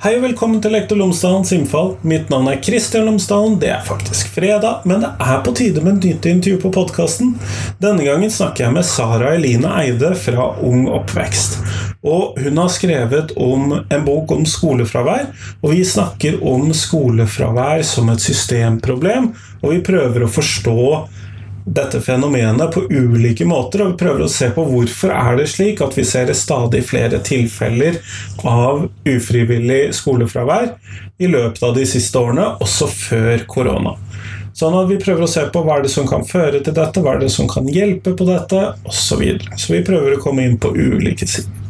Hei og velkommen til Lektor Lomsdalens innfall. Mitt navn er Kristian Lomsdalen. Det er faktisk fredag, men det er på tide med et nytt intervju på podkasten. Denne gangen snakker jeg med Sara Eline Eide fra Ung oppvekst. Og hun har skrevet om en bok om skolefravær, og vi snakker om skolefravær som et systemproblem, og vi prøver å forstå dette fenomenet på ulike måter, og vi prøver å se på hvorfor er det slik at vi ser stadig flere tilfeller av ufrivillig skolefravær i løpet av de siste årene, også før korona. Sånn at vi prøver å se på hva er det som kan føre til dette, hva er det som kan hjelpe på dette, osv. Så, videre. så vi prøver å komme inn på ulike sider.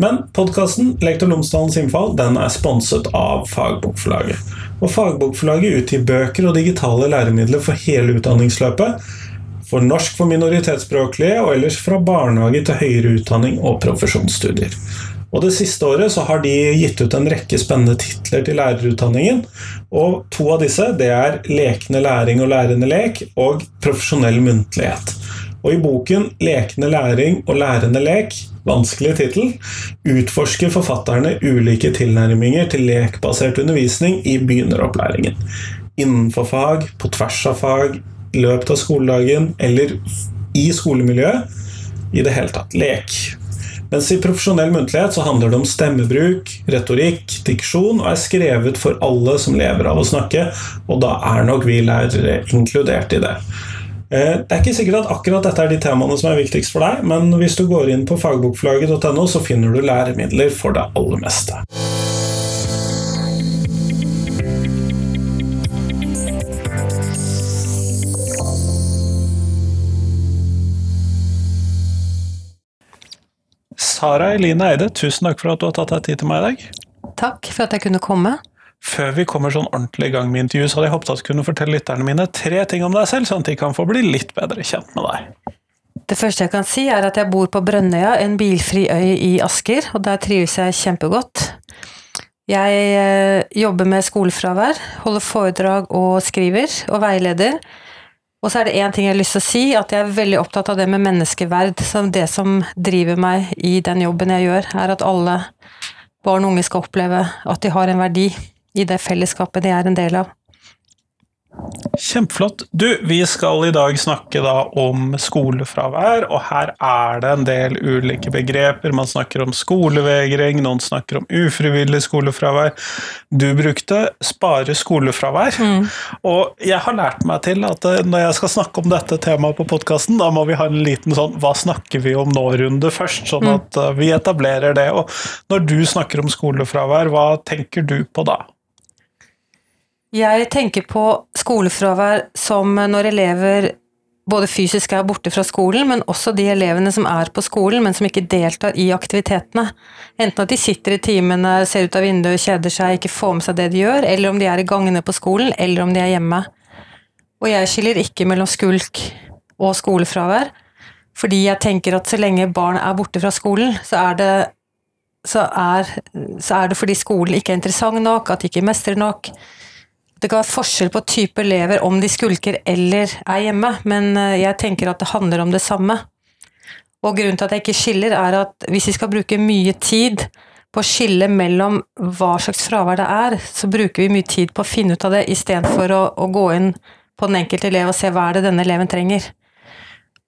Men podkasten Lektor Lomsdalens innfall den er sponset av Fagbokforlaget. Og Fagbokforlaget utgir bøker og digitale læremidler for hele utdanningsløpet. For norsk for minoritetsspråklige, og ellers fra barnehage til høyere utdanning og profesjonsstudier. Og Det siste året så har de gitt ut en rekke spennende titler til lærerutdanningen. og To av disse det er 'Lekende læring og lærende lek' og 'Profesjonell muntlighet'. Og i boken 'Lekende læring og lærende lek', vanskelig tittel, utforsker forfatterne ulike tilnærminger til lekbasert undervisning i begynneropplæringen. Innenfor fag, på tvers av fag, i løpet av skoledagen eller i skolemiljøet. I det hele tatt lek. Mens i profesjonell muntlighet så handler det om stemmebruk, retorikk, diksjon, og er skrevet for alle som lever av å snakke, og da er nok vi lærere inkludert i det. Eh, det er ikke sikkert at akkurat dette er de temaene som er viktigst for deg, men hvis du går inn på fagbokforlaget.no, så finner du læremidler for det aller meste. Sara Eline Eide, tusen takk for at du har tatt deg tid til meg i dag. Takk for at jeg kunne komme. Før vi kommer sånn ordentlig i gang med intervjuet, så hadde jeg håpet at du kunne fortelle lytterne mine tre ting om deg selv, sånn at de kan få bli litt bedre kjent med deg. Det første jeg kan si, er at jeg bor på Brønnøya, en bilfri øy i Asker, og der trives jeg kjempegodt. Jeg eh, jobber med skolefravær, holder foredrag og skriver, og veileder. Og så er det én ting jeg har lyst til å si, at jeg er veldig opptatt av det med menneskeverd. Som det som driver meg i den jobben jeg gjør, er at alle barn og unge skal oppleve at de har en verdi i det fellesskapet de er en del av. Kjempeflott. Du, vi skal i dag snakke da om skolefravær, og her er det en del ulike begreper. Man snakker om skolevegring, noen snakker om ufrivillig skolefravær. Du brukte 'spare skolefravær', mm. og jeg har lært meg til at eh, når jeg skal snakke om dette temaet på podkasten, da må vi ha en liten sånn 'hva snakker vi om nå'-runde først, sånn mm. at mm. vi etablerer det. Og når du snakker om skolefravær, hva tenker du på da? Jeg tenker på skolefravær som når elever både fysisk er borte fra skolen, men også de elevene som er på skolen, men som ikke deltar i aktivitetene. Enten at de sitter i timene, ser ut av vinduet, kjeder seg, ikke får med seg det de gjør, eller om de er i gangene på skolen, eller om de er hjemme. Og jeg skiller ikke mellom skulk og skolefravær, fordi jeg tenker at så lenge barn er borte fra skolen, så er det, så er, så er det fordi skolen ikke er interessant nok, at de ikke mestrer nok det kan være forskjell på type elever om de skulker eller er hjemme, men eh, jeg tenker at det handler om det samme. Og grunnen til at jeg ikke skiller, er at hvis vi skal bruke mye tid på å skille mellom hva slags fravær det er, så bruker vi mye tid på å finne ut av det istedenfor å, å gå inn på den enkelte elev og se hva er det denne eleven trenger.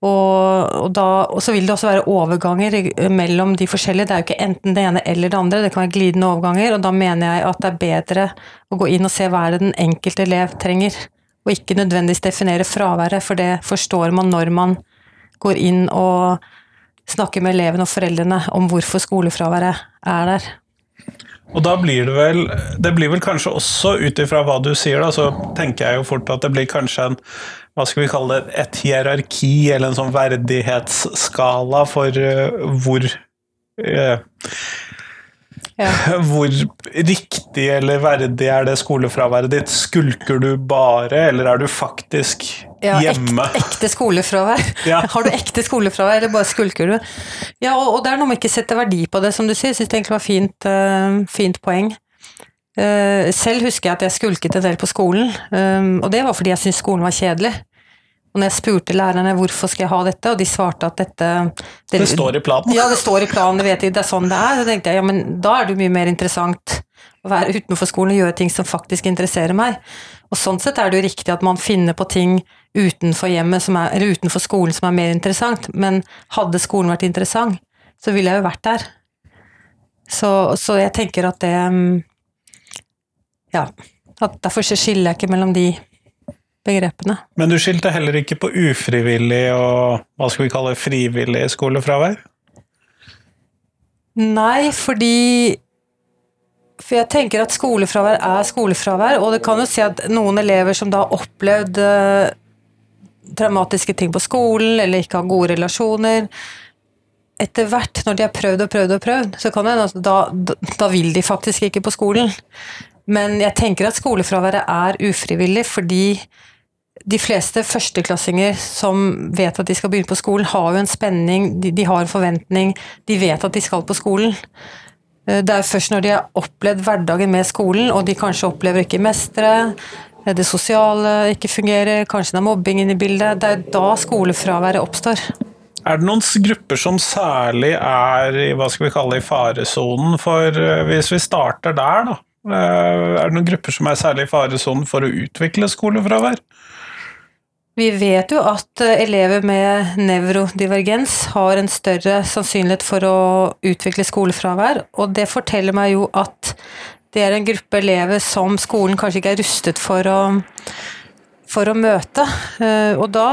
Og, og, da, og, så vil det også være overganger mellom de forskjellige. Det er jo ikke enten det ene eller det andre, det kan være glidende overganger. Og da mener jeg at det er bedre å gå inn og se hva er det den enkelte elev trenger, og ikke nødvendigvis definere fraværet, for det forstår man når man går inn og snakker med elevene og foreldrene om hvorfor skolefraværet er der. Og da blir det vel Det blir vel kanskje også, ut ifra hva du sier, da, så tenker jeg jo fort at det blir kanskje en hva skal vi kalle det, et hierarki eller en sånn verdighetsskala for uh, hvor uh, ja. Hvor riktig eller verdig er det skolefraværet ditt? Skulker du bare, eller er du faktisk ja, hjemme? Ekte, ekte skolefravær. Ja. Har du ekte skolefravær, eller bare skulker du? Ja, og, og det er noe med ikke sette verdi på det, som du sier. Syns det egentlig var fint, uh, fint poeng. Uh, selv husker jeg at jeg skulket en del på skolen, um, og det var fordi jeg syntes skolen var kjedelig. Og når jeg spurte lærerne hvorfor skal jeg ha dette, og de svarte at dette Det, det står i planen? Ja, det står i planen, det vet de, det er sånn det er. Så tenkte jeg ja, men da er det jo mye mer interessant å være utenfor skolen og gjøre ting som faktisk interesserer meg. Og sånn sett er det jo riktig at man finner på ting utenfor hjemmet, som er, eller utenfor skolen, som er mer interessant. Men hadde skolen vært interessant, så ville jeg jo vært der. Så, så jeg tenker at det mm, Ja. Derfor skiller jeg ikke mellom de begrepene. Men du skilte heller ikke på ufrivillig og hva skal vi kalle frivillig skolefravær? Nei, fordi For jeg tenker at skolefravær er skolefravær, og det kan jo si at noen elever som da har opplevd uh, traumatiske ting på skolen, eller ikke har gode relasjoner Etter hvert, når de har prøvd og prøvd og prøvd, så kan det at da, da vil de faktisk ikke på skolen. Men jeg tenker at skolefraværet er ufrivillig fordi de fleste førsteklassinger som vet at de skal begynne på skolen, har jo en spenning, de, de, har en forventning, de vet at de skal på skolen. Eh, det er først når de har opplevd hverdagen med skolen, og de kanskje opplever ikke mestre, eh, det sosiale ikke fungerer, kanskje det er mobbing inne i bildet, det er da skolefraværet oppstår. Er det noen grupper som særlig er i hva skal vi kalle i faresonen for eh, Hvis vi starter der, da. Er det noen grupper som er særlig i faresonen for å utvikle skolefravær? Vi vet jo at eh, elever med nevrodivergens har en større sannsynlighet for å utvikle skolefravær, og det forteller meg jo at det er en gruppe elever som skolen kanskje ikke er rustet for å, for å møte. Eh, og da,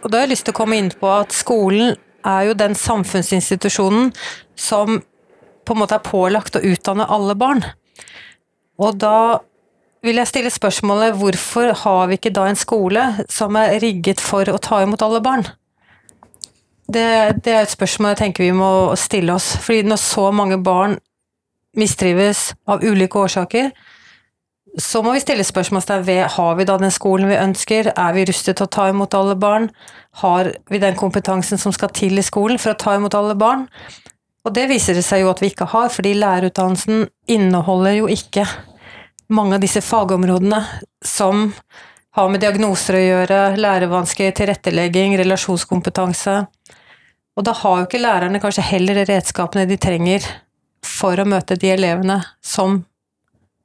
og da har jeg lyst til å komme inn på at skolen er jo den samfunnsinstitusjonen som på en måte er pålagt å utdanne alle barn. Og da vil jeg stille spørsmålet hvorfor har vi ikke da en skole som er rigget for å ta imot alle barn? Det, det er et spørsmål jeg tenker vi må stille oss. Fordi når så mange barn mistrives av ulike årsaker, så må vi stille spørsmålstegn ved har vi da den skolen vi ønsker, er vi rustet til å ta imot alle barn, har vi den kompetansen som skal til i skolen for å ta imot alle barn? Og det viser det seg jo at vi ikke har, fordi lærerutdannelsen inneholder jo ikke mange av disse fagområdene som har med diagnoser å gjøre, lærevansker, tilrettelegging, relasjonskompetanse. Og da har jo ikke lærerne kanskje heller redskapene de trenger for å møte de elevene som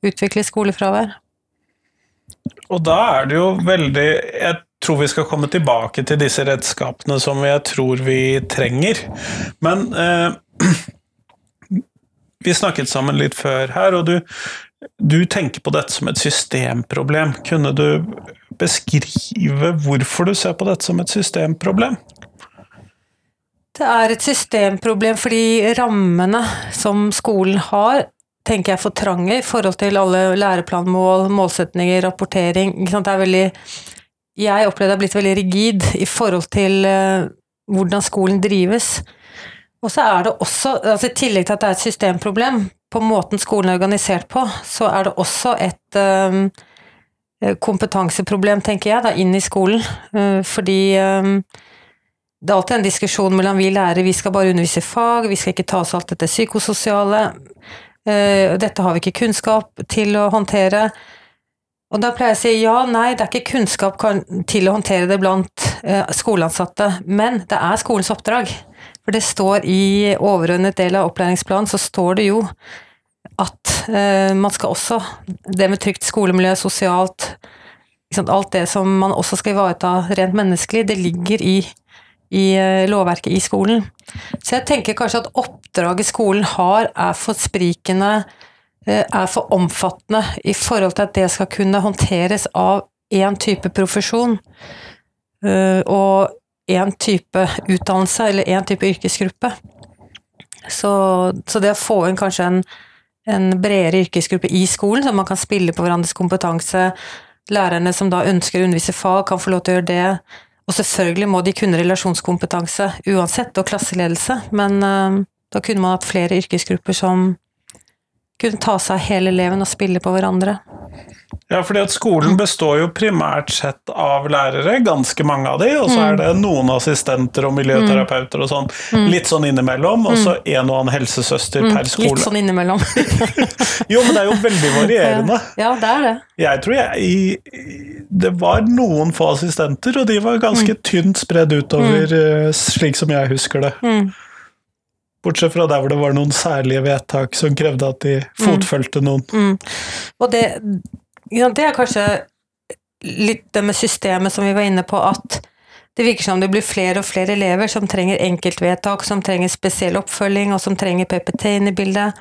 utvikler skolefravær. Og da er det jo veldig Jeg tror vi skal komme tilbake til disse redskapene som jeg tror vi trenger. Men eh, vi snakket sammen litt før her, og du du tenker på dette som et systemproblem. Kunne du beskrive hvorfor du ser på dette som et systemproblem? Det er et systemproblem fordi rammene som skolen har, tenker jeg er for trange i forhold til alle læreplanmål, målsetninger, rapportering. Det er veldig Jeg opplever det har blitt veldig rigid i forhold til uh, hvordan skolen drives. Og så er det også, altså I tillegg til at det er et systemproblem, på måten skolen er organisert på, så er det også et um, kompetanseproblem, tenker jeg, da, inn i skolen. Uh, fordi um, det er alltid en diskusjon mellom vi lærere, vi skal bare undervise fag, vi skal ikke ta oss alt dette psykososiale. Uh, dette har vi ikke kunnskap til å håndtere. Og da pleier jeg å si ja, nei, det er ikke kunnskap til å håndtere det blant uh, skoleansatte, men det er skolens oppdrag. For det står i overordnet del av opplæringsplanen, så står det jo at eh, man skal også Det med trygt skolemiljø, sosialt Alt det som man også skal ivareta rent menneskelig, det ligger i, i eh, lovverket i skolen. Så jeg tenker kanskje at oppdraget skolen har, er for sprikende, eh, er for omfattende i forhold til at det skal kunne håndteres av én type profesjon. Eh, og én type utdannelse eller én type yrkesgruppe. Så, så, det å få inn kanskje en, en, bredere yrkesgruppe i skolen, så man kan spille på hverandres kompetanse, lærerne som da ønsker å undervise fag, kan få lov til å gjøre det. Og selvfølgelig må de kunne relasjonskompetanse uansett, og klasseledelse, men uh, da kunne man hatt flere yrkesgrupper som kunne ta seg av hele eleven og spille på hverandre. Ja, fordi at skolen består jo primært sett av lærere, ganske mange av de, og så er det noen assistenter og miljøterapeuter og sånn, mm. litt sånn innimellom, og så en og annen helsesøster per mm. skole. Litt sånn innimellom. jo, men det er jo veldig varierende. Ja, det er det. Jeg tror jeg Det var noen få assistenter, og de var ganske mm. tynt spredd utover, eh, slik som jeg husker det. Bortsett fra der hvor det var noen særlige vedtak som krevde at de fotfølte noen. Mm. Og det, ja, det er kanskje litt det med systemet som vi var inne på, at det virker som det blir flere og flere elever som trenger enkeltvedtak, som trenger spesiell oppfølging, og som trenger PPT inn i bildet.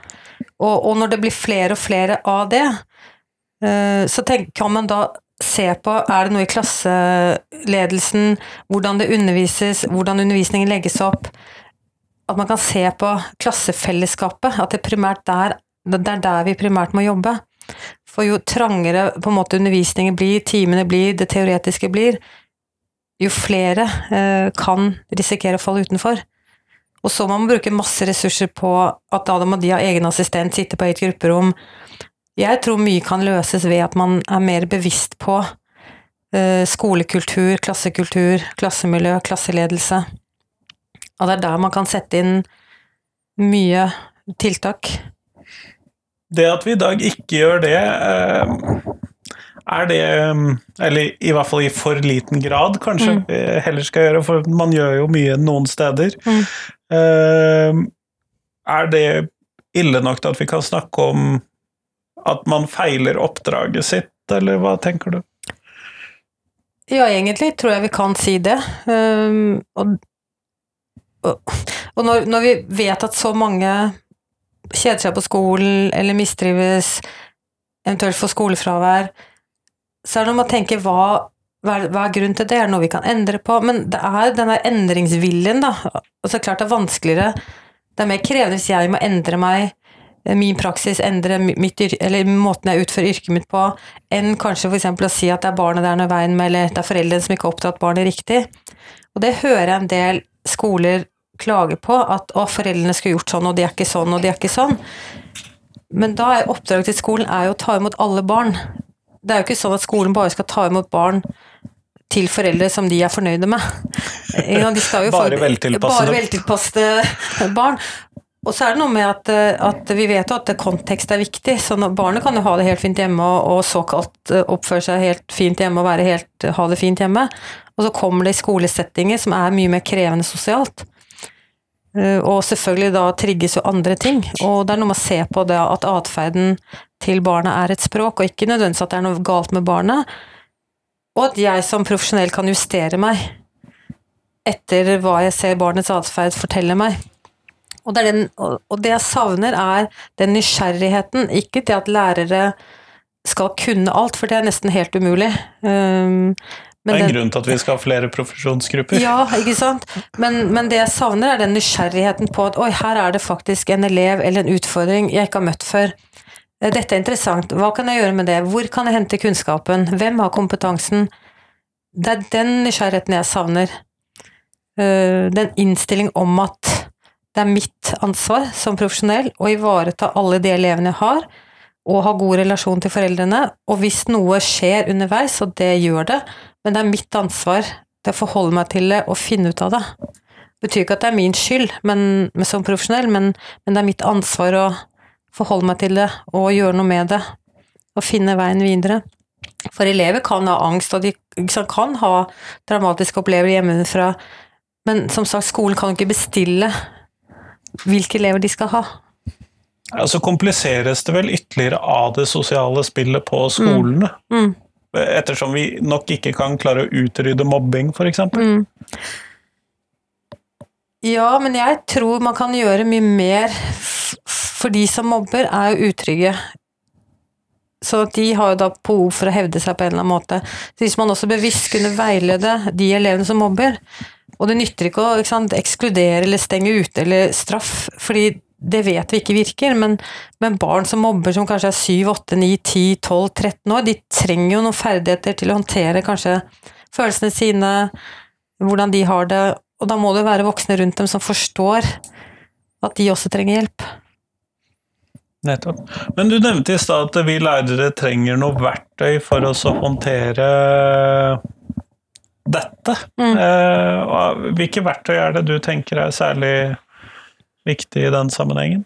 Og, og når det blir flere og flere av det, eh, så tenk, kan man da se på er det noe i klasseledelsen, hvordan det undervises, hvordan undervisningen legges opp, at man kan se på klassefellesskapet, at det, primært der, det er der vi primært må jobbe. For jo trangere på en måte undervisningen blir, timene blir, det teoretiske blir, jo flere eh, kan risikere å falle utenfor. Og så må man bruke masse ressurser på at da må de ha egen assistent, sitte på et grupperom. Jeg tror mye kan løses ved at man er mer bevisst på eh, skolekultur, klassekultur, klassemiljø, klasseledelse. Og det er der man kan sette inn mye tiltak. Det at vi i dag ikke gjør det, eh, er det Eller i hvert fall i for liten grad, kanskje, mm. heller skal gjøre, for man gjør jo mye noen steder. Mm. Eh, er det ille nok til at vi kan snakke om at man feiler oppdraget sitt, eller hva tenker du? Ja, egentlig tror jeg vi kan si det. Um, og, og når, når, vi vet at så mange kjeder seg på skolen eller mistrives, eventuelt får skolefravær, så er det noe med å tenke hva, hva, hva er grunnen til det, er det noe vi kan endre på? Men det er denne endringsviljen, da. Og så klart det er vanskeligere Det er mer krevende hvis jeg må endre meg, eh, min praksis, endre mitt, eller måten jeg utfører yrket mitt på, enn kanskje f.eks. å si at det er barnet det er noe veien med, eller det er foreldrene som ikke har oppdratt barnet riktig. Og det hører jeg en del skoler klage på, at å, foreldrene skulle gjort sånn, og de er ikke sånn, og de er ikke sånn. Men da er oppdraget til skolen er jo å ta imot alle barn. Det er jo ikke sånn at skolen bare skal ta imot barn til foreldre som de er fornøyde med. De bare veltilpassede. veltilpassede barn. Og så er det noe med at, at vi vet jo at kontekst er viktig. så Barnet kan jo ha det helt fint hjemme og, og såkalt eh, oppføre seg helt fint hjemme og helt, ha det fint hjemme. Og så kommer det i skolesettinger som er mye mer krevende sosialt. Eh, og selvfølgelig da trigges jo andre ting. Og det er noe med å se på det at atferden til barnet er et språk, og ikke nødvendigvis at det er noe galt med barnet. Og at jeg som profesjonell kan justere meg etter hva jeg ser barnets atferd forteller meg. Og det, den, og det, jeg savner, er den nysgjerrigheten. Ikke til at lærere skal kunne alt, for det er nesten helt umulig. Um, det er en den, grunn til at vi skal ha flere profesjonsgrupper. Ja, ikke sant. Men, men, det jeg savner, er den nysgjerrigheten på at oi, her er det faktisk en elev eller en utfordring jeg ikke har møtt før. Eh, dette er interessant, hva kan jeg gjøre med det, hvor kan jeg hente kunnskapen, hvem har kompetansen? Det er den nysgjerrigheten jeg savner. Eh, den innstilling om at det er mitt ansvar som profesjonell å ivareta alle de elevene jeg har, og ha god relasjon til foreldrene, og hvis noe skjer underveis, og det gjør det, men det er mitt ansvar til å forholde meg til det og finne ut av det. Det betyr ikke at det er min skyld men, som profesjonell, men, men, det er mitt ansvar å forholde meg til det og gjøre noe med det. Og finne veien videre. For elever kan ha angst, og de kan ha dramatiske opplevelser hjemmefra, men som sagt, skolen kan ikke bestille hvilke elever de skal ha. Ja, så kompliseres det vel ytterligere av det sosiale spillet på skolene. Mm. Mm. Ettersom vi nok ikke kan klare å utrydde mobbing, f.eks. Mm. Ja, men jeg tror man kan gjøre mye mer, for de som mobber, er jo utrygge. Så de har jo da behov for å hevde seg på en eller annen måte. Så hvis man også bevisst kunne veilede de elevene som mobber, og det nytter ikke å ikke sant, ekskludere eller stenge ute eller straff, fordi det vet vi ikke virker, men, men, barn som mobber som kanskje er 7, 8, 9, 10, 12, 13 år, de trenger jo noen ferdigheter til å håndtere kanskje følelsene sine, hvordan de har det, og da må det være voksne rundt dem som forstår at de også trenger hjelp. Nettopp. Men du nevnte i stad at vi lærere trenger noe verktøy for oss å håndtere dette. Mm. Eh, hvilke verktøy er det du tenker er særlig viktig i den sammenhengen?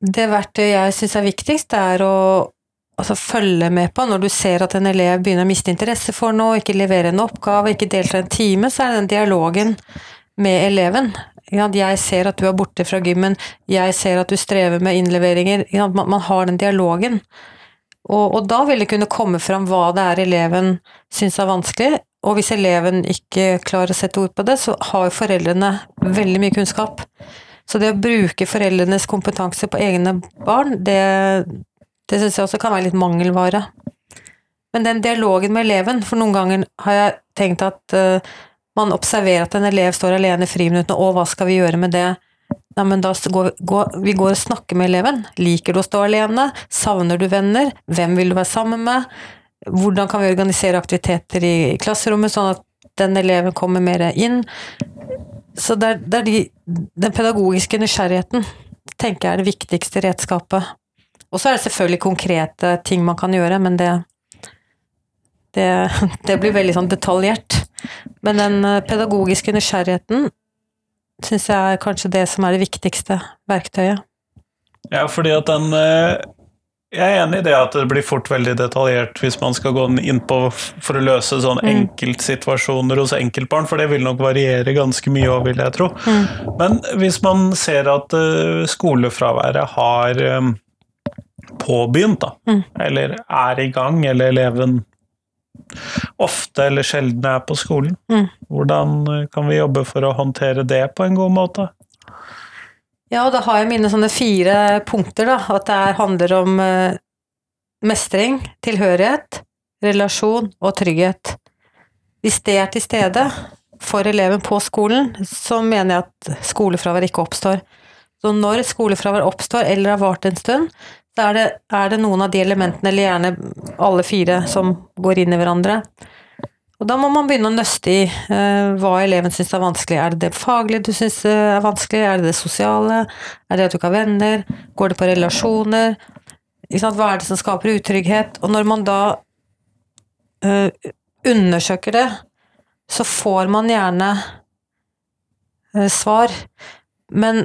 Det verktøyet jeg syns er viktigst, er å altså, følge med på når du ser at en elev begynner å miste interesse for noe, ikke levere en oppgave, ikke delta en time, så er det den dialogen med eleven. Jeg ser at du er borte fra gymmen, jeg ser at du strever med innleveringer. Man har den dialogen. Og, da vil det kunne komme fram hva det er eleven syns er vanskelig, og hvis eleven ikke klarer å sette ord på det, så har jo foreldrene veldig mye kunnskap. Så det å bruke foreldrenes kompetanse på egne barn, det, det syns jeg også kan være litt mangelvare. Men den dialogen med eleven, for noen ganger har jeg tenkt at uh, man observerer at en elev står alene i friminuttene, og hva skal vi gjøre med det? Ja, men da går, går, vi går og snakker med eleven. Liker du å stå alene? Savner du venner? Hvem vil du være sammen med? Hvordan kan vi organisere aktiviteter i klasserommet, sånn at den eleven kommer mer inn? Så det er, det er de, den pedagogiske nysgjerrigheten tenker jeg er det viktigste redskapet. Og så er det selvfølgelig konkrete ting man kan gjøre, men det, det, det blir veldig sånn detaljert. Men den eh, pedagogiske nysgjerrigheten syns jeg er kanskje det som er det viktigste verktøyet. Ja, fordi at den eh, Jeg er enig i det at det blir fort veldig detaljert hvis man skal gå inn på for å løse sånne mm. enkeltsituasjoner hos enkeltbarn, for det vil nok variere ganske mye òg, vil jeg tro. Mm. Men hvis man ser at eh, skolefraværet har påbegynt, da, mm. eller er i gang, eller eleven ofte eller sjelden er på skolen. Mm. Hvordan eh, kan vi jobbe for å håndtere det på en god måte? Ja, da har jeg mine sånne fire punkter, da. At det handler om eh, mestring, tilhørighet, relasjon og trygghet. Hvis det er til stede for eleven på skolen, så mener jeg at skolefravær ikke oppstår. Så når skolefravær oppstår eller har vart en stund, så er det, er det, noen av de elementene, eller gjerne alle fire, som går inn i hverandre. Og da må man begynne å nøste i uh, hva eleven syns er vanskelig. Er det det faglige du syns er vanskelig? Er det det sosiale? Er det at du ikke har venner? Går det på relasjoner? Hva er det som skaper utrygghet? Og når man da uh, undersøker det, så får man gjerne uh, svar. Men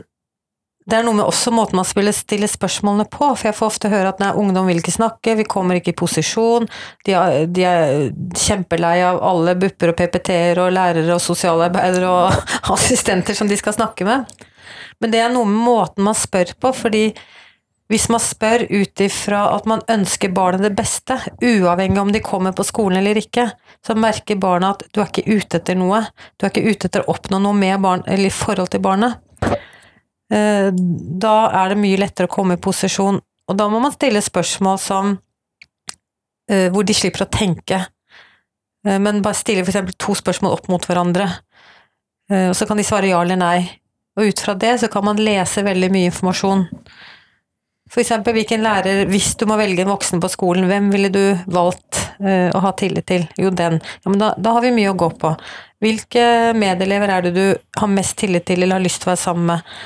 det er noe med også måten man stiller spørsmålene på, for jeg får ofte høre at nei, ungdom vil ikke snakke, vi kommer ikke i posisjon, de er, de er kjempelei av alle bupper og PPT-er og lærere og sosialarbeidere og assistenter som de skal snakke med. Men det er noe med måten man spør på, fordi hvis man spør ut ifra at man ønsker barnet det beste, uavhengig om de kommer på skolen eller ikke, så merker barna at du er ikke ute etter noe. Du er ikke ute etter å oppnå noe med barn, eller i forhold til barnet. Eh, da er det mye lettere å komme i posisjon. Og da må man stille spørsmål som eh, hvor de slipper å tenke, eh, men bare stille f.eks. to spørsmål opp mot hverandre. Og så kan de svare ja eller nei. Og ut fra det så kan man lese veldig mye informasjon. For eksempel hvilken lærer, hvis du må velge en voksen på skolen, hvem ville du valgt å ha tillit til? Jo, den. Ja, men da, da, har vi mye å gå på. Hvilke medelever er det du har mest tillit til eller har lyst til å være sammen med?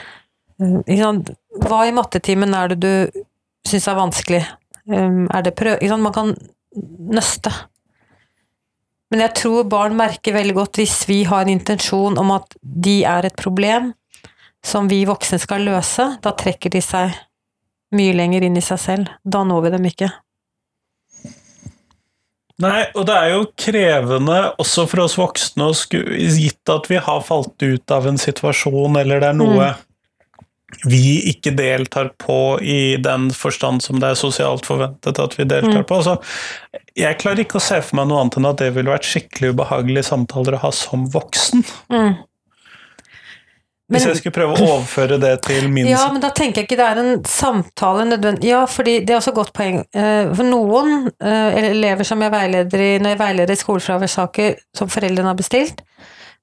Hva i mattetimen er det du syns er vanskelig? Um, er det prøv... Man kan nøste. Men jeg tror barn merker veldig godt hvis vi har en intensjon om at de er et problem som vi voksne skal løse, da trekker de seg mye lenger inn i seg selv. Da når vi dem ikke. Nei, og det er jo krevende også for oss voksne, gitt at vi har falt ut av en situasjon, eller det er noe mm vi ikke deltar på i den forstand som det er sosialt forventet at vi deltar mm. på. Altså, jeg klarer ikke å se for meg noe annet enn at det ville vært skikkelig ubehagelige samtaler å ha som voksen. Mm. Men, Hvis jeg skulle prøve å overføre det til min Ja, men da tenker jeg ikke det er en samtale nødvendig Ja, fordi det er også et godt poeng. Eh, for noen eh, elever som jeg veileder i når jeg veileder i skolefraværssaker som foreldrene har bestilt,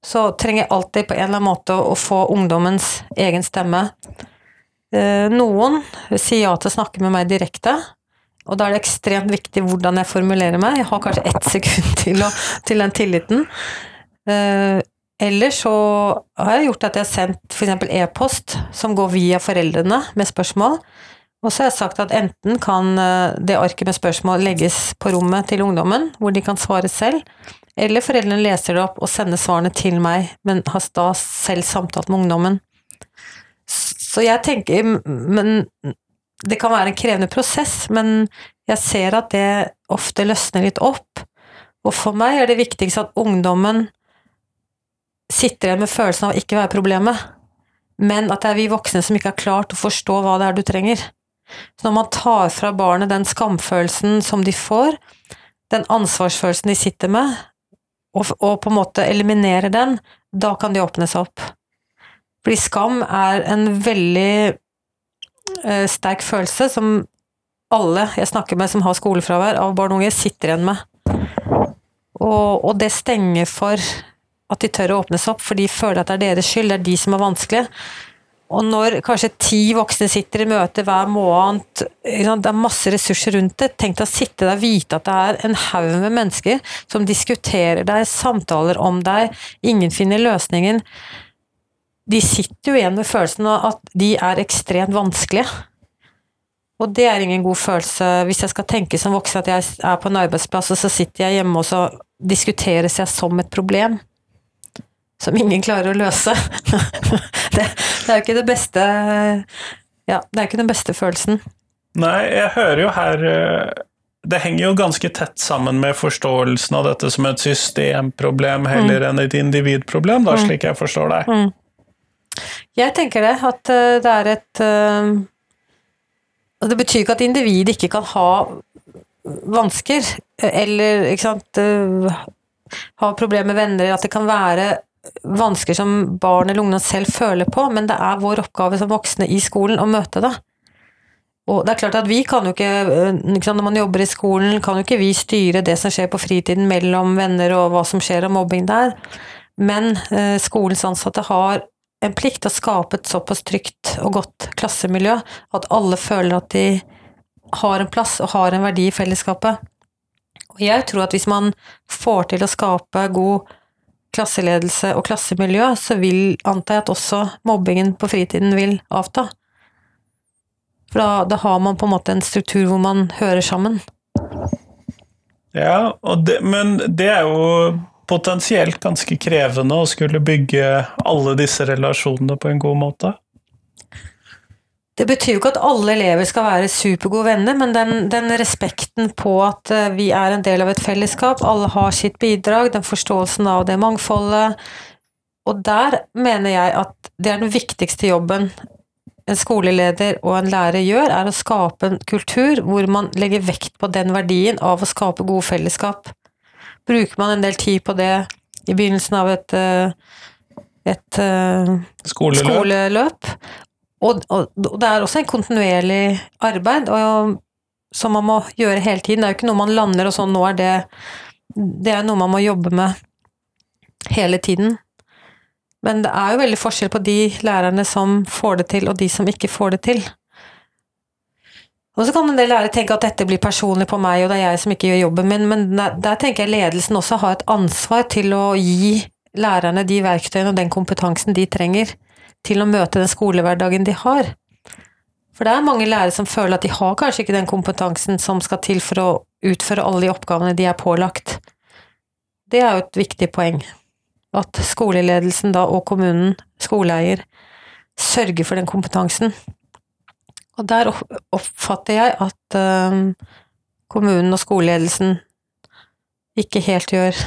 så trenger jeg alltid på en eller annen måte å få ungdommens egen stemme. Eh, noen sier ja til å snakke med meg direkte, og da er det ekstremt viktig hvordan jeg formulerer meg. Jeg har kanskje ett sekund til, å, til den tilliten. Eh, eller så har jeg gjort at jeg har sendt f.eks. e-post som går via foreldrene med spørsmål. Og så har jeg sagt at enten kan eh, det arket med spørsmål legges på rommet til ungdommen, hvor de kan svare selv, eller foreldrene leser det opp og sender svarene til meg, men har da selv samtalt med ungdommen. Så jeg tenker Men det kan være en krevende prosess, men jeg ser at det ofte løsner litt opp. Og for meg er det viktigste at ungdommen sitter igjen med følelsen av å ikke være problemet, men at det er vi voksne som ikke har klart å forstå hva det er du trenger. Så når man tar fra barnet den skamfølelsen som de får, den ansvarsfølelsen de sitter med, og, og på en måte eliminerer den, da kan de åpne seg opp. Fordi skam er en veldig eh, sterk følelse som alle jeg snakker med som har skolefravær av barn og unge, sitter igjen med. Og, og det stenger for at de tør å åpne seg opp, for de føler at det er deres skyld, det er de som er vanskelige. Og når kanskje ti voksne sitter i møte hver måned, det er masse ressurser rundt det, tenk deg å sitte der og vite at det er en haug med mennesker som diskuterer deg, samtaler om deg, ingen finner løsningen. De sitter jo igjen med følelsen av at de er ekstremt vanskelige. Og det er ingen god følelse hvis jeg skal tenke som voksen at jeg er på en arbeidsplass, og så sitter jeg hjemme og så diskuteres jeg som et problem som ingen klarer å løse. det, det, er jo ikke det beste Ja, det er ikke den beste følelsen. Nei, jeg hører jo her eh, Det henger jo ganske tett sammen med forståelsen av dette som et systemproblem heller mm. enn et individproblem, da, mm. slik jeg forstår deg. Mm. Jeg tenker det, at eh, det er et uh, Det betyr ikke at individet ikke kan ha vansker, eller ikke sant ha problemer med venner, at det kan være vansker som barn eller ungdom selv føler på, men det er vår oppgave som voksne i skolen å møte det. Og det er klart at vi kan jo ikke, eh, Når man jobber i skolen, kan jo ikke vi styre det som skjer på fritiden mellom venner og hva som skjer av mobbing der, men eh, skolens ansatte har en plikt til å skape et såpass trygt og godt klassemiljø at alle føler at de har en plass og har en verdi i fellesskapet. Og jeg tror at hvis man får til å skape god klasseledelse og klassemiljø, så vil, antar jeg at også mobbingen på fritiden vil avta. For da, da, har man på en måte en struktur hvor man hører sammen. Ja, det, men det er jo potensielt ganske krevende å skulle bygge alle disse relasjonene på en god måte. Det betyr jo ikke at alle elever skal være supergode venner, men den, den, respekten på at eh, vi er en del av et fellesskap, alle har sitt bidrag, den forståelsen av det mangfoldet Og der mener jeg at det er den viktigste jobben en skoleleder og en lærer gjør, er å skape en kultur hvor man legger vekt på den verdien av å skape gode fellesskap. Bruker man en del tid på det i begynnelsen av et, eh, et eh, skoleløp, skoleløp og, og, det er også en kontinuerlig arbeid og, som man må gjøre hele tiden. Det er jo ikke noe man lander og sånn, nå er det Det er noe man må jobbe med hele tiden. Men det er jo veldig forskjell på de lærerne som får det til, og de som ikke får det til. Og så kan en del lærere tenke at dette blir personlig på meg, og det er jeg som ikke gjør jobben min, men der tenker jeg ledelsen også har et ansvar til å gi lærerne de verktøyene og den kompetansen de trenger til å møte den skolehverdagen de har. For det er mange lærere som føler at de har kanskje ikke den kompetansen som skal til for å utføre alle de oppgavene de er pålagt. Det er jo et viktig poeng. At skoleledelsen da, og kommunen, skoleeier, sørger for den kompetansen. Og der oppfatter jeg at um, kommunen og skoleledelsen ikke helt gjør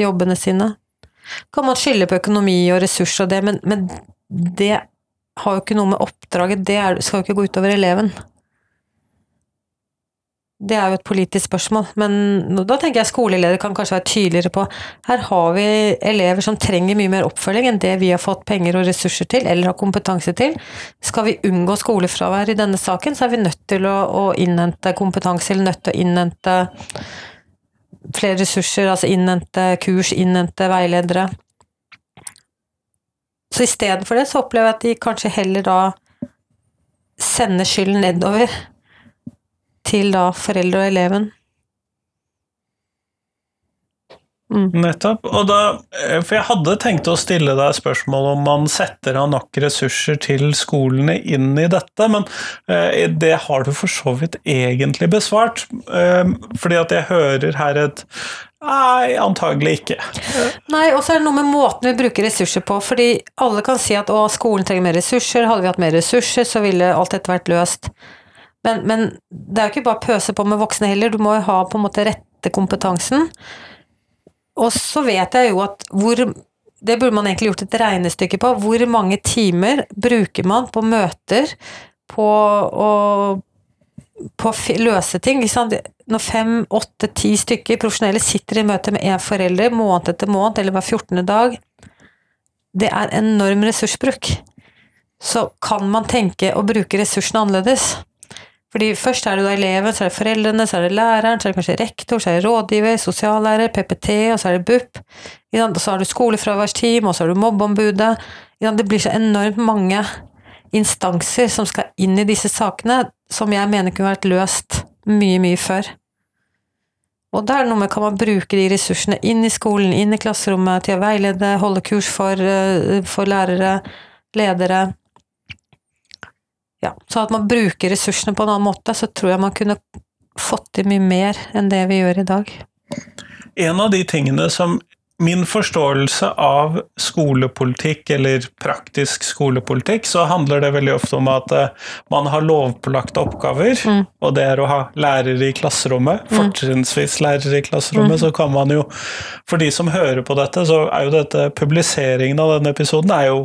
jobbene sine. Kan man skylde på økonomi og ressurser og det, men, men det har jo ikke noe med oppdraget Det er, skal jo ikke gå utover eleven. Det er jo et politisk spørsmål, men da tenker jeg skoleleder kan kanskje være tydeligere på her har vi elever som trenger mye mer oppfølging enn det vi har fått penger og ressurser til, eller har kompetanse til. Skal vi unngå skolefravær i denne saken, så er vi nødt til å, å innhente kompetanse, eller nødt til å innhente flere ressurser, altså innhente kurs, innhente veiledere. Så istedenfor det så opplever jeg at de kanskje heller da sender skylden nedover til da foreldre og eleven. Mm. Nettopp. Og da, eh, for jeg hadde tenkt å stille deg spørsmål om man setter av nok ressurser til skolene inn i dette, men eh, det har du for så vidt egentlig besvart. Eh, fordi at jeg hører her et Nei, antagelig ikke. Nei, og så er det noe med måten vi bruker ressurser på. Fordi alle kan si at å, skolen trenger mer ressurser, hadde vi hatt mer ressurser, så ville alt dette vært løst. Men, men det er jo ikke bare å pøse på med voksne heller, du må jo ha på en måte rette kompetansen. Og så vet jeg jo at hvor det burde man egentlig gjort et regnestykke på. Hvor mange timer bruker man på møter, på å på å løse ting. Når fem, åtte, ti stykker profesjonelle sitter i møte med én forelder måned etter måned, eller hver 14. dag, det er enorm ressursbruk. Så kan man tenke å bruke ressursene annerledes. Fordi først er det da eleven, så er det foreldrene, så er det læreren, så er det kanskje rektor, så er det rådgiver, sosiallærer, PPT, og så er det BUP. Og så har du skolefraværsteam, og så har du mobbeombudet. Det blir så enormt mange instanser som skal inn i disse sakene, som jeg mener kunne vært løst mye, mye før. Og det er noe med kan man bruke de ressursene inn i skolen, inn i klasserommet, til å veilede, holde kurs for, eh, for lærere, ledere Ja, så at man bruker ressursene på en annen måte, så tror jeg man kunne fått til mye mer enn det vi gjør i dag. En av de tingene som min forståelse av skolepolitikk, eller praktisk skolepolitikk, så handler det veldig ofte om at eh, man har lovpålagte oppgaver, mm. og det er å ha lærere i klasserommet, mm. fortrinnsvis lærere i klasserommet, mm. så kan man jo For de som hører på dette, så er jo dette Publiseringen av denne episoden er jo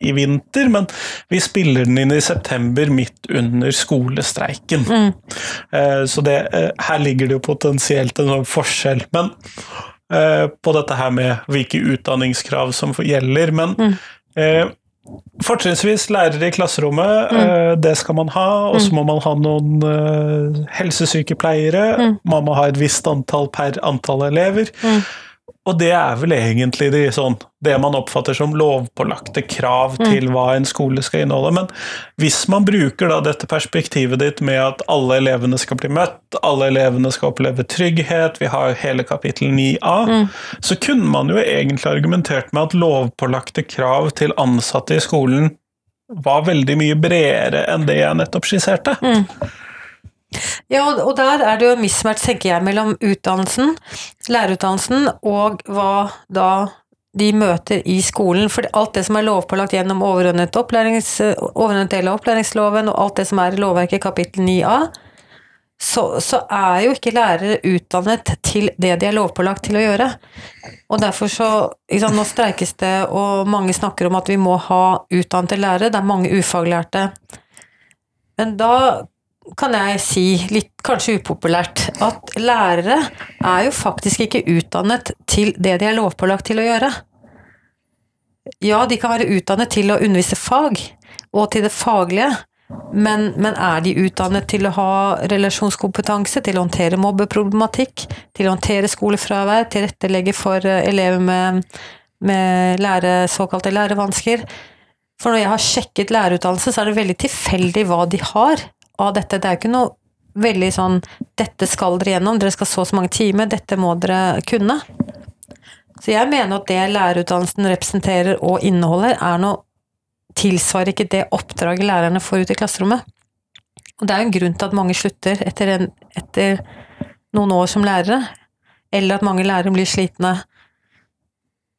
i vinter, men vi spiller den inn i september, midt under skolestreiken. Mm. Eh, så det, eh, her ligger det jo potensielt en sånn forskjell. Men Eh, på dette her med hvilke utdanningskrav som gjelder. Men mm. eh, fortrinnsvis lærere i klasserommet, mm. eh, det skal man ha. Og så mm. må man ha noen eh, helsesykepleiere. Mm. Man må ha et visst antall per antall elever. Og det er vel egentlig det, sånn, det man oppfatter som lovpålagte krav mm. til hva en skole skal inneholde. Men hvis man bruker da dette perspektivet ditt med at alle elevene skal bli møtt, alle elevene skal oppleve trygghet, vi har hele kapittel 9a, mm. så kunne man jo egentlig argumentert med at lovpålagte krav til ansatte i skolen var veldig mye bredere enn det jeg nettopp skisserte. Mm. Ja, og der er det jo mismatch, tenker jeg, mellom utdannelsen, lærerutdannelsen, og hva da de møter i skolen. For alt det som er lovpålagt gjennom overordnet, overordnet del av opplæringsloven, og alt det som er i lovverket kapittel 9a, så, så, er jo ikke lærere utdannet til det de er lovpålagt til å gjøre. Og derfor så liksom, Nå streikes det, og mange snakker om at vi må ha utdannede lærere. Det er mange ufaglærte. Men da kan jeg si, litt kanskje upopulært, at lærere er jo faktisk ikke utdannet til det de er lovpålagt til å gjøre. Ja, de kan være utdannet til å undervise fag, og til det faglige, men, men, er de utdannet til å ha relasjonskompetanse, til å håndtere mobbeproblematikk, til å håndtere skolefravær, tilrettelegge for eh, elever med, med lære, såkalte lærevansker? For når jeg har sjekket lærerutdannelse, så er det veldig tilfeldig hva de har av dette. Det er jo ikke noe veldig sånn 'dette skal dere gjennom', dere skal så så mange timer, dette må dere kunne. Så jeg mener at det lærerutdannelsen representerer og inneholder, er noe tilsvarer ikke det oppdraget lærerne får ut i klasserommet. Og det er jo en grunn til at mange slutter etter, en, etter noen år som lærere, eller at mange lærere blir slitne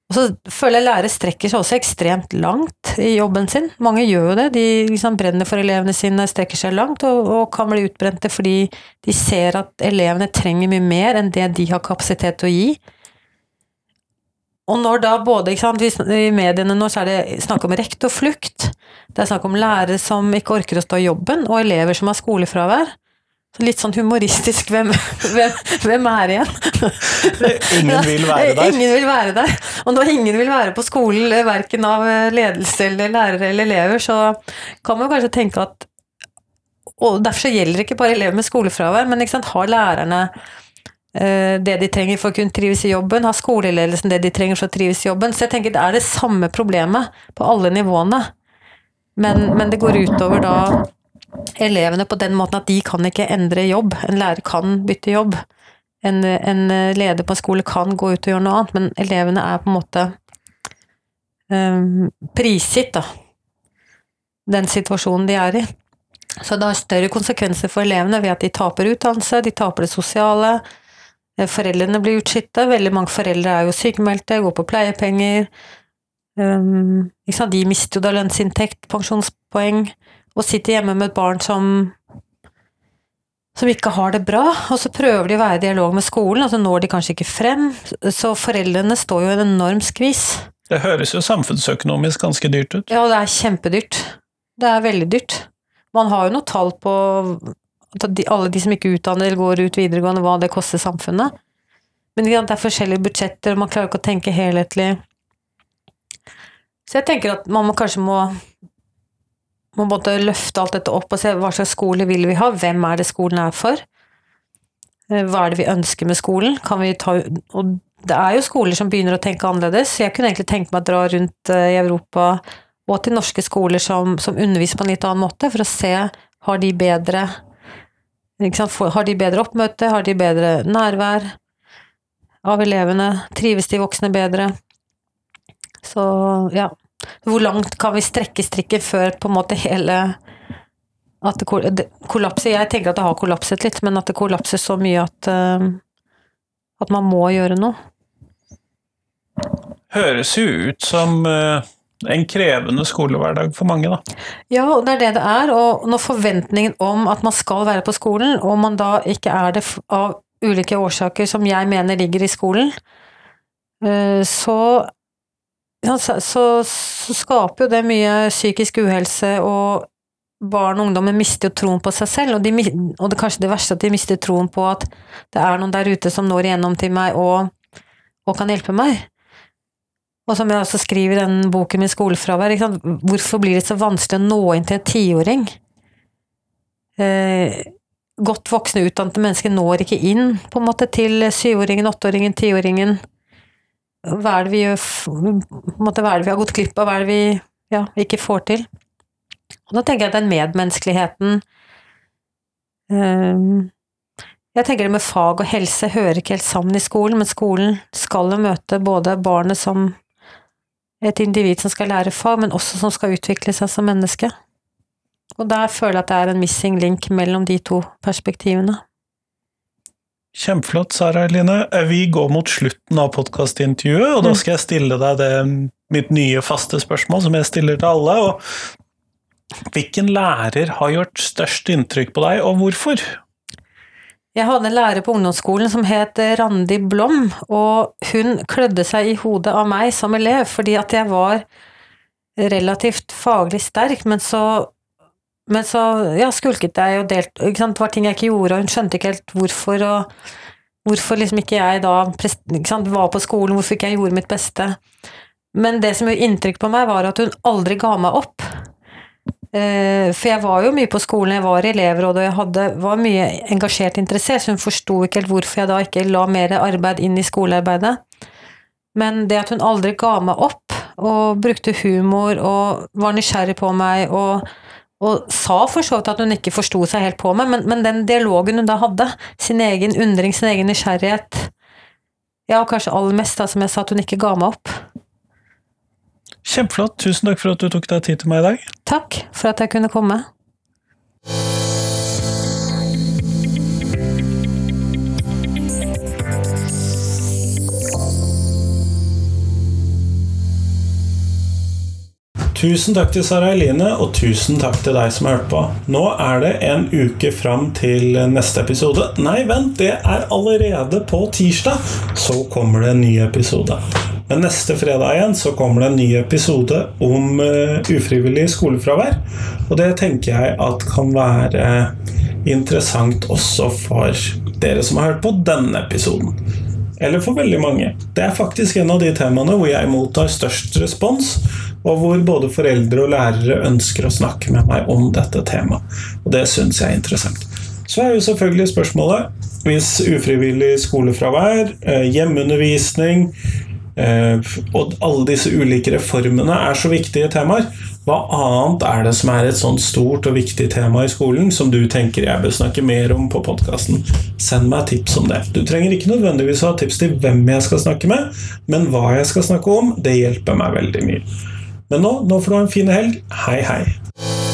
og så føler jeg lærere strekker seg også ekstremt langt i jobben sin. Mange gjør jo det. De liksom brenner for elevene sine, strekker seg langt og, og, kan bli utbrente fordi de ser at elevene trenger mye mer enn det de har kapasitet til å gi. Og når da både sant, I mediene nå så er det snakk om rektorflukt, det er snakk om lærere som ikke orker å stå i jobben, og elever som har skolefravær. Litt sånn humoristisk hvem, hvem, hvem er igjen? ingen vil være der. Ingen vil være der. Og når ingen vil være på skolen, verken av ledelse eller lærere eller elever, så kan man kanskje tenke at Og derfor så gjelder det ikke bare elever med skolefravær, men sant, har lærerne eh, det de trenger for å kunne trives i jobben? Har skoleledelsen det de trenger for å trives i jobben? Så jeg tenker det er det samme problemet på alle nivåene. Men, men det går utover da elevene på den måten at de kan ikke endre jobb. En lærer kan bytte jobb. En, en leder på en skole kan gå ut og gjøre noe annet, men elevene er på en måte um, prisgitt, da. Den situasjonen de er i. Så det har større konsekvenser for elevene ved at de taper utdannelse, de taper det sosiale. Eh, foreldrene blir utslitte. Veldig mange foreldre er jo sykemeldte, går på pleiepenger. Um, de mister jo da lønnsinntekt, pensjonspoeng og sitter hjemme med et barn som som ikke har det bra, og så prøver de å være i dialog med skolen, og så når de kanskje ikke frem. Så foreldrene står jo i en enorm skvis. Det høres jo samfunnsøkonomisk ganske dyrt ut. Ja, det er kjempedyrt. Det er veldig dyrt. Man har jo noe tall på alle de som ikke utdanner eller går ut videregående, hva det koster samfunnet. Men det er forskjellige budsjetter, og man klarer ikke å tenke helhetlig. Så jeg tenker at man må, kanskje må, må både løfte alt dette opp og se hva slags skole vil vi ha, hvem er det skolen er for? Eh, hva er det vi ønsker med skolen? Kan vi ta, og det er jo skoler som begynner å tenke annerledes. Jeg kunne egentlig tenkt meg å dra rundt eh, i Europa og til norske skoler som, som underviser på en litt annen måte, for å se har de bedre Har de bedre oppmøte, har de bedre nærvær av elevene, trives de voksne bedre? Så ja, hvor langt kan vi strekke strikken før på en måte hele at det kollapser Jeg tenker at det har kollapset litt, men at det kollapser så mye at, uh, at man må gjøre noe. Høres jo ut som uh, en krevende skolehverdag for mange, da. Ja, og det er det det er. Og når forventningen om at man skal være på skolen, og man da ikke er det av ulike årsaker som jeg mener ligger i skolen, uh, så ja, så, så, så, skaper jo det mye psykisk uhelse, og barn og ungdommer mister jo troen på seg selv, og, de, og det kanskje det verste at de mister troen på at det er noen der ute som når igjennom til meg og, og kan hjelpe meg. Og som jeg også skriver i den boken min Skolefravær, hvorfor blir det så vanskelig å nå inn til en tiåring? Eh, godt voksne, utdannede mennesker når ikke inn på en måte til syvåringen, åtteåringen, tiåringen. Hva er vi måte, hva er det vi har gått glipp av, hva er det vi ja, ikke får til? Og da tenker jeg at den medmenneskeligheten um, Jeg tenker det med fag og helse hører ikke helt sammen i skolen, men skolen skal jo møte både barnet som et individ som skal lære fag, men også som skal utvikle seg som menneske. Og der føler jeg at det er en missing link mellom de to perspektivene. Kjempeflott, Sara Eline. Vi går mot slutten av podkastintervjuet, og da mm. skal jeg stille deg det mitt nye faste spørsmål som jeg stiller til alle. og Hvilken lærer har gjort størst inntrykk på deg, og hvorfor? Jeg hadde en lærer på ungdomsskolen som het Randi Blom, og hun klødde seg i hodet av meg som elev fordi at jeg var relativt faglig sterk, men så, men så ja, skulket jeg og delte Det var ting jeg ikke gjorde, og hun skjønte ikke helt hvorfor, og hvorfor liksom ikke jeg da ikke var på skolen, hvorfor ikke jeg gjorde mitt beste. Men det som gjorde inntrykk på meg, var at hun aldri ga meg opp. Eh, for jeg var jo mye på skolen, jeg var i elevrådet og jeg hadde, var mye engasjert interessert, så hun forsto ikke helt hvorfor jeg da ikke la mer arbeid inn i skolearbeidet. Men det at hun aldri ga meg opp, og brukte humor og var nysgjerrig på meg og, og sa for så vidt at hun ikke forsto seg helt på meg, men, men, den dialogen hun da hadde, sin egen undring, sin egen nysgjerrighet Ja, og kanskje aller mest, da, som jeg sa, at hun ikke ga meg opp. Kjempeflott. Tusen takk for at du tok deg tid til meg i dag. Takk for at jeg kunne komme. Tusen takk til Sara Eline, og tusen takk til deg som har hørt på. Nå er det en uke fram til neste episode. Nei, vent, det er allerede på tirsdag. Så kommer det en ny episode. Men neste fredag igjen så kommer det en ny episode om uh, ufrivillig skolefravær. Og det tenker jeg at kan være interessant også for dere som har hørt på denne episoden. Eller for veldig mange. Det er faktisk en av de temaene hvor jeg mottar størst respons, og hvor både foreldre og lærere ønsker å snakke med meg om dette temaet. Og det syns jeg er interessant. Så er jo selvfølgelig spørsmålet hvis ufrivillig skolefravær, eh, hjemmeundervisning, og alle disse ulike reformene er så viktige temaer. Hva annet er det som er et sånn stort og viktig tema i skolen som du tenker jeg bør snakke mer om på podkasten? Send meg tips om det. Du trenger ikke nødvendigvis ha tips til hvem jeg skal snakke med, men hva jeg skal snakke om, det hjelper meg veldig mye. Men nå, nå får du ha en fin helg. Hei, hei.